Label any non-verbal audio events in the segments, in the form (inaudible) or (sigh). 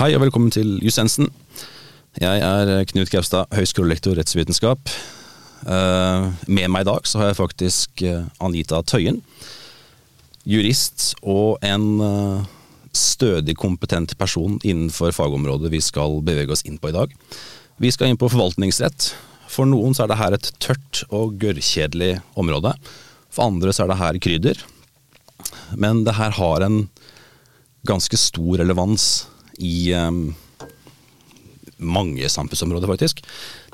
Hei og velkommen til Jussensen. Jeg er Knut Gaustad, høyskolelektor rettsvitenskap. Eh, med meg i dag så har jeg faktisk eh, Anita Tøyen. Jurist og en eh, stødig, kompetent person innenfor fagområdet vi skal bevege oss inn på i dag. Vi skal inn på forvaltningsrett. For noen så er det her et tørt og gørrkjedelig område. For andre så er det her krydder. Men det her har en ganske stor relevans i um, mange samfunnsområder, faktisk.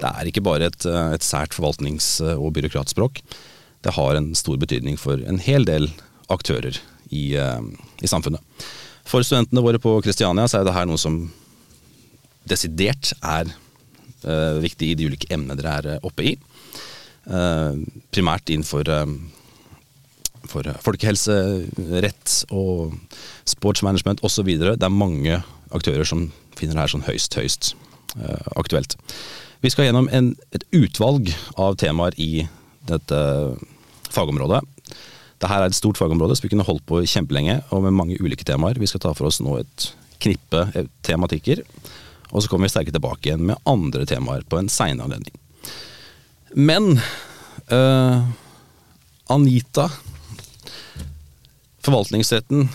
Det er ikke bare et, eh, et sært forvaltnings- og byråkratspråk. Det har en stor betydning for en hel del aktører i, i samfunnet. For studentene våre på Kristiania så er det her noe som desidert er uh, viktig i de ulike emnene dere er oppe i. Uh, primært innenfor uh, for folkehelse, rett og sportsmanagement osv. Det er mange aktører som finner det her sånn høyst, høyst uh, aktuelt. Vi skal gjennom en, et utvalg av temaer i dette fagområdet. Dette er et stort fagområde som vi kunne holdt på kjempelenge, og med mange ulike temaer. Vi skal ta for oss nå et knippe tematikker, og så kommer vi sterke tilbake igjen med andre temaer på en seinere anledning. Men uh, Anita Forvaltningsretten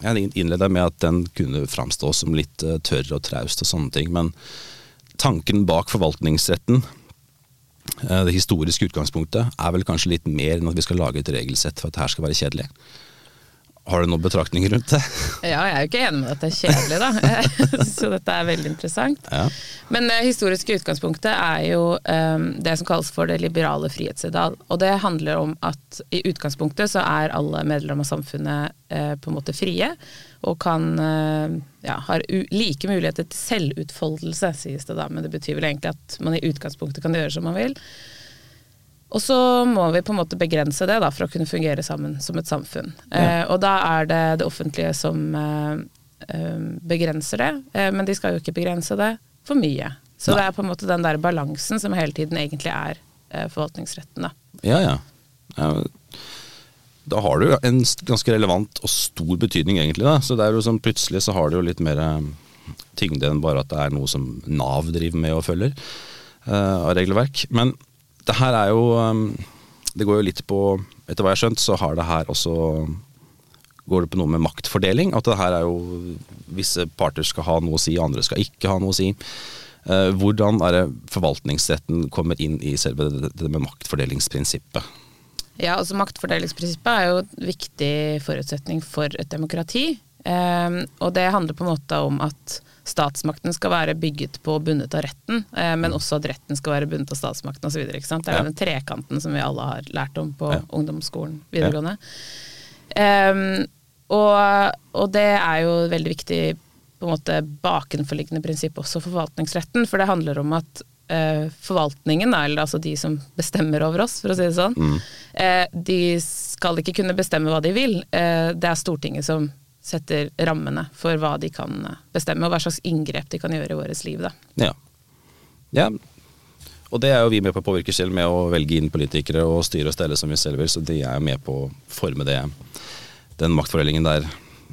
Jeg innleda med at den kunne framstå som litt uh, tørr og traust og sånne ting, men tanken bak forvaltningsretten, uh, det historiske utgangspunktet, er vel kanskje litt mer enn at vi skal lage et regelsett for at det her skal være kjedelig. Har du noen betraktninger rundt det? Ja, jeg er jo ikke enig med at det er kjedelig, da. (laughs) Så dette er veldig interessant. Ja. Men det historiske utgangspunktet er jo um, det som kalles for det liberale frihetsideal. Og det handler om at i utgangspunktet så er alle medlemmer av samfunnet uh, på en måte frie. Og kan uh, ja, har like muligheter til selvutfoldelse, sies det da. Men det betyr vel egentlig at man i utgangspunktet kan gjøre som man vil. Og så må vi på en måte begrense det da, for å kunne fungere sammen som et samfunn. Ja. Eh, og da er det det offentlige som eh, eh, begrenser det, eh, men de skal jo ikke begrense det for mye. Så Nei. det er på en måte den der balansen som hele tiden egentlig er eh, forvaltningsretten. Da. Ja, ja, ja. Da har du en ganske relevant og stor betydning, egentlig. da. Så det er jo sånn, Plutselig så har det jo litt mer eh, tyngde enn bare at det er noe som Nav driver med og følger av regelverk. Men det her er jo um, Det går jo litt på Etter hva jeg har skjønt, så har det her også Går det på noe med maktfordeling? At det her er jo Visse parter skal ha noe å si, andre skal ikke ha noe å si. Uh, hvordan er det forvaltningsretten kommer inn i selve det med maktfordelingsprinsippet? Ja, altså Maktfordelingsprinsippet er jo en viktig forutsetning for et demokrati. Um, og det handler på en måte om at statsmakten skal være bygget på og bundet av retten, eh, men også at retten skal være bundet av statsmakten osv. Det er ja. den trekanten som vi alle har lært om på ja. ungdomsskolen videregående. Ja. Um, og, og, det er jo veldig viktig på en måte bakenforliggende prinsipp også for forvaltningsretten, for det handler om at uh, forvaltningen, eller altså de som bestemmer over oss, for å si det sånn, mm. uh, de skal ikke kunne bestemme hva de vil. Uh, det er Stortinget som setter rammene for hva de kan eh, bestemme, og hva slags inngrep de kan gjøre i vårt liv. Da. Ja. ja. Og det er jo vi med på å påvirke selv, med å velge inn politikere og styre og stelle som vi selv vil, så de er med på å forme det, den maktfordelingen der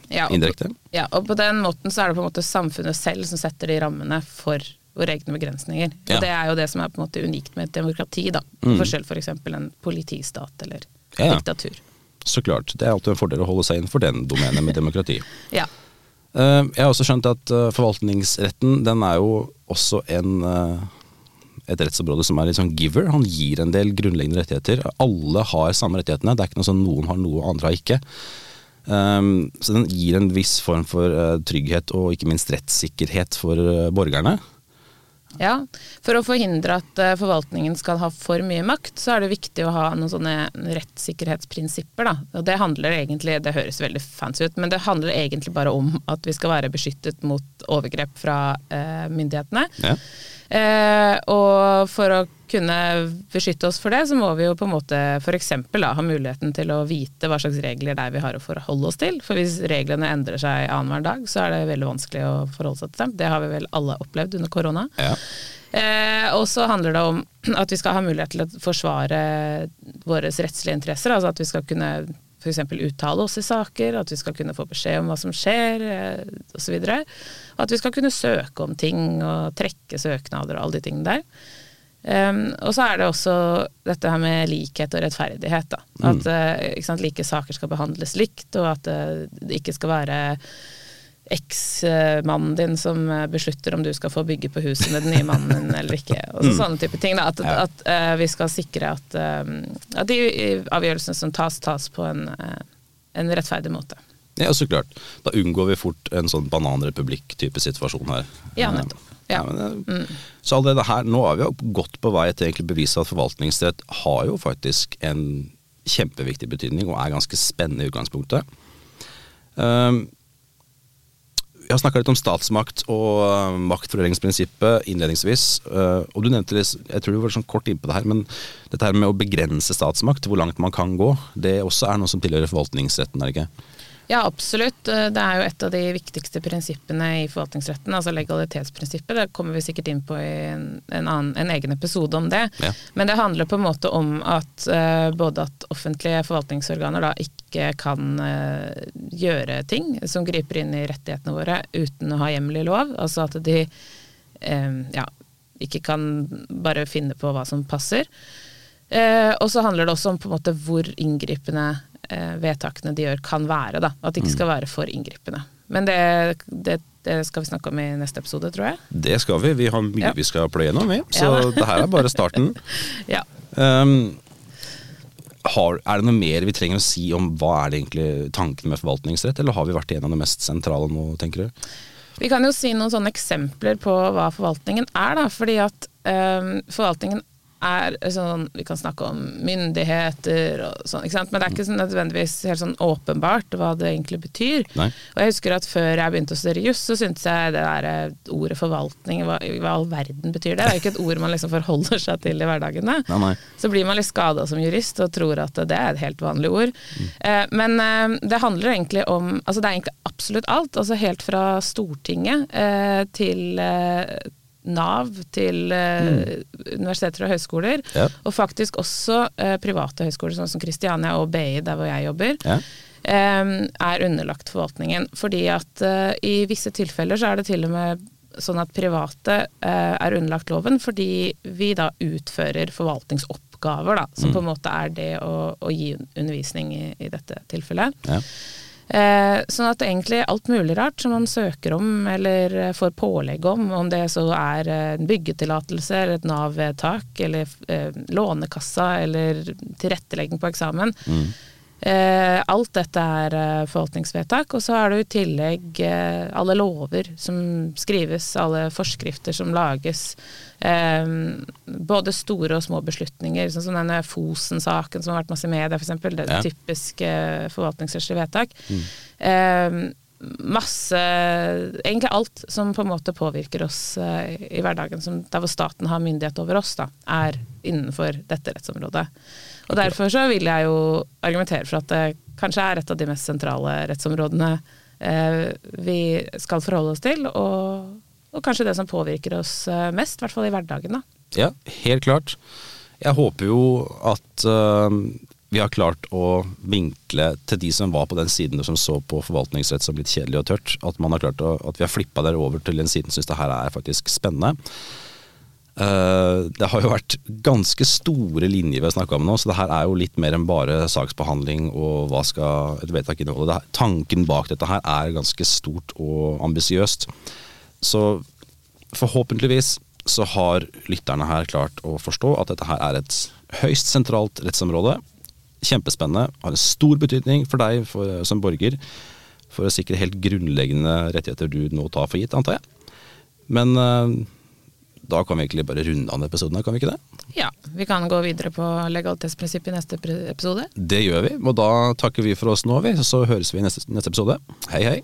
ja, indirekte. Ja, og på den måten så er det på en måte samfunnet selv som setter de rammene for våre egne begrensninger. Ja. Og det er jo det som er på en måte unikt med et demokrati, da. Mm. Forskjell f.eks. For en politistat eller ja. diktatur. Så klart. Det er alltid en fordel å holde seg innenfor den domenet med demokrati. (laughs) ja. Eh, jeg har også skjønt at eh, forvaltningsretten den er jo også en, eh, et rettsområde som er litt sånn giver. Han gir en del grunnleggende rettigheter. Alle har samme rettighetene. Det er ikke noe sånn noen har noe, andre har ikke. så den gir en viss form for trygghet og ikke minst rettssikkerhet for borgerne. Ja, For å forhindre at uh, forvaltningen skal ha for mye makt, så er det viktig å ha noen sånne rettssikkerhetsprinsipper. Da. Og det handler egentlig, det høres veldig fancy ut, men det handler egentlig bare om at vi skal være beskyttet mot overgrep fra eh, myndighetene. Ja. Eh, og for å kunne beskytte oss for det, så må vi jo på en måte f.eks. ha muligheten til å vite hva slags regler det er vi har å forholde oss til. For hvis reglene endrer seg annenhver dag, så er det veldig vanskelig å forholde seg til dem. Det har vi vel alle opplevd under korona. Ja. Eh, og så handler det om at vi skal ha mulighet til å forsvare våre rettslige interesser. Altså at vi skal kunne f.eks. uttale oss i saker, at vi skal kunne få beskjed om hva som skjer eh, osv. At vi skal kunne søke om ting og trekke søknader og alle de tingene der. Um, og så er det også dette her med likhet og rettferdighet. Da. At mm. uh, sant, like saker skal behandles likt, og at uh, det ikke skal være eksmannen din som beslutter om du skal få bygge på huset med den nye mannen din eller ikke. (laughs) Og så, mm. Sånne type ting. Da. At, ja. at uh, vi skal sikre at, at, de avgjørelsene som tas, tas på en, en rettferdig måte. Ja, så klart. Da unngår vi fort en sånn bananrepublikk-type situasjon her. Ja, nettopp. Ja. Ja, det, mm. Så allerede her, nå er vi jo godt på vei til å bevise at forvaltningsrett har jo faktisk en kjempeviktig betydning, og er ganske spennende i utgangspunktet. Um, vi har snakka litt om statsmakt og uh, maktfordelingsprinsippet innledningsvis. Uh, og du nevnte det, jeg tror du var sånn kort innpå det her, men dette her med å begrense statsmakt, hvor langt man kan gå, det også er noe som tilhører forvaltningsretten, er det ikke? Ja, absolutt. Eh, det er jo et av de viktigste prinsippene i forvaltningsretten, altså legalitetsprinsippet. Det kommer vi sikkert inn på i en, en, annen, en egen episode om det. Ja. Men det handler på en måte om at uh, både at offentlige forvaltningsorganer da ikke kan uh, gjøre ting som griper inn i rettighetene våre uten å ha hjemmel i lov. Altså at de ja, ikke kan bare finne på hva som passer. og så handler det også om på en måte hvor inngripende eh, vedtakene de gjør kan være. Da. At det ikke skal mm. være for inngripende. Men det, det, det, skal vi snakke om i neste episode, tror jeg. Det skal vi. Vi har mye ja. vi skal pløye gjennom, vi. Så ja, det her er bare starten. (laughs) ja. Um, har, er det noe mer vi trenger å si om hva er det egentlig tanken med forvaltningsrett, eller har vi vært igjennom det mest sentrale nå, tenker du? Vi kan jo si noen sånne eksempler på hva forvaltningen er, da. Fordi at um, forvaltningen er sånn Vi kan snakke om myndigheter og sånn, men det er ikke sånn nødvendigvis helt sånn åpenbart hva det egentlig betyr. Nei. Og jeg husker at før jeg begynte å studere juss, så syntes jeg det der eh, ordet forvaltning, hva, hva all verden betyr det? Det er jo ikke et ord man liksom forholder seg til i hverdagene. Nei, nei. Så blir man litt skada som jurist og tror at det er et helt vanlig ord. Mm. Eh, men eh, det handler egentlig om Altså det er egentlig absolutt alt. Altså helt fra Stortinget eh, til eh, Nav til eh, mm. universiteter og høyskoler, ja. og faktisk også eh, private høyskoler, sånn som Kristiania og BI, der hvor jeg jobber. Ja. Eh, er underlagt forvaltningen. Fordi at eh, i visse tilfeller så er det til og med sånn at private eh, er underlagt loven, fordi vi da utfører forvaltningsoppgaver, da, som mm. på en måte er det å, å gi undervisning i, i dette tilfellet. Ja. Eh, sånn at egentlig alt mulig rart som man søker om eller eh, får pålegg om, om det så er eh, en byggetillatelse eller et Nav-vedtak eller eh, Lånekassa eller tilrettelegging på eksamen. Mm. Eh, alt dette er eh, forvaltningsvedtak, og så er det i tillegg eh, alle lover som skrives, alle forskrifter som lages. Både store og små beslutninger, sånn som denne Fosen-saken som har vært masse i media, f.eks. Det er ja. typisk eh, forvaltningsrettslig vedtak. Mm. Masse Egentlig alt som på en måte påvirker oss i hverdagen, som, der hvor staten har myndighet over oss, da, er innenfor dette rettsområdet. Og Derfor så vil jeg jo argumentere for at det kanskje er et av de mest sentrale rettsområdene eh, vi skal forholde oss til, og, og, kanskje det som påvirker oss eh, mest, i hvert fall i hverdagen. da. Ja, helt klart. Jeg håper jo at uh, vi har klart å vinkle til de som var på den siden som så på forvaltningsrett som litt kjedelig og tørt, at, man har klart å, at vi har flippa der over til den siden som syns det her er faktisk spennende. Uh, det har jo vært ganske store linjer vi har snakka om nå, så det her er jo litt mer enn bare saksbehandling og hva skal et vedtak inneholde. Tanken bak dette her er ganske stort og ambisiøst. Så forhåpentligvis så har lytterne her klart å forstå at dette her er et høyst sentralt rettsområde. Kjempespennende, har en stor betydning for deg for, som borger for å sikre helt grunnleggende rettigheter du nå tar for gitt, antar jeg. Men uh, da kan vi egentlig bare runde an episoden, kan vi ikke det? Ja, vi kan gå videre på legalitetsprinsippet i neste episode. Det gjør vi, og da takker vi for oss nå, vi. Så høres vi i neste, neste episode. Hei, hei.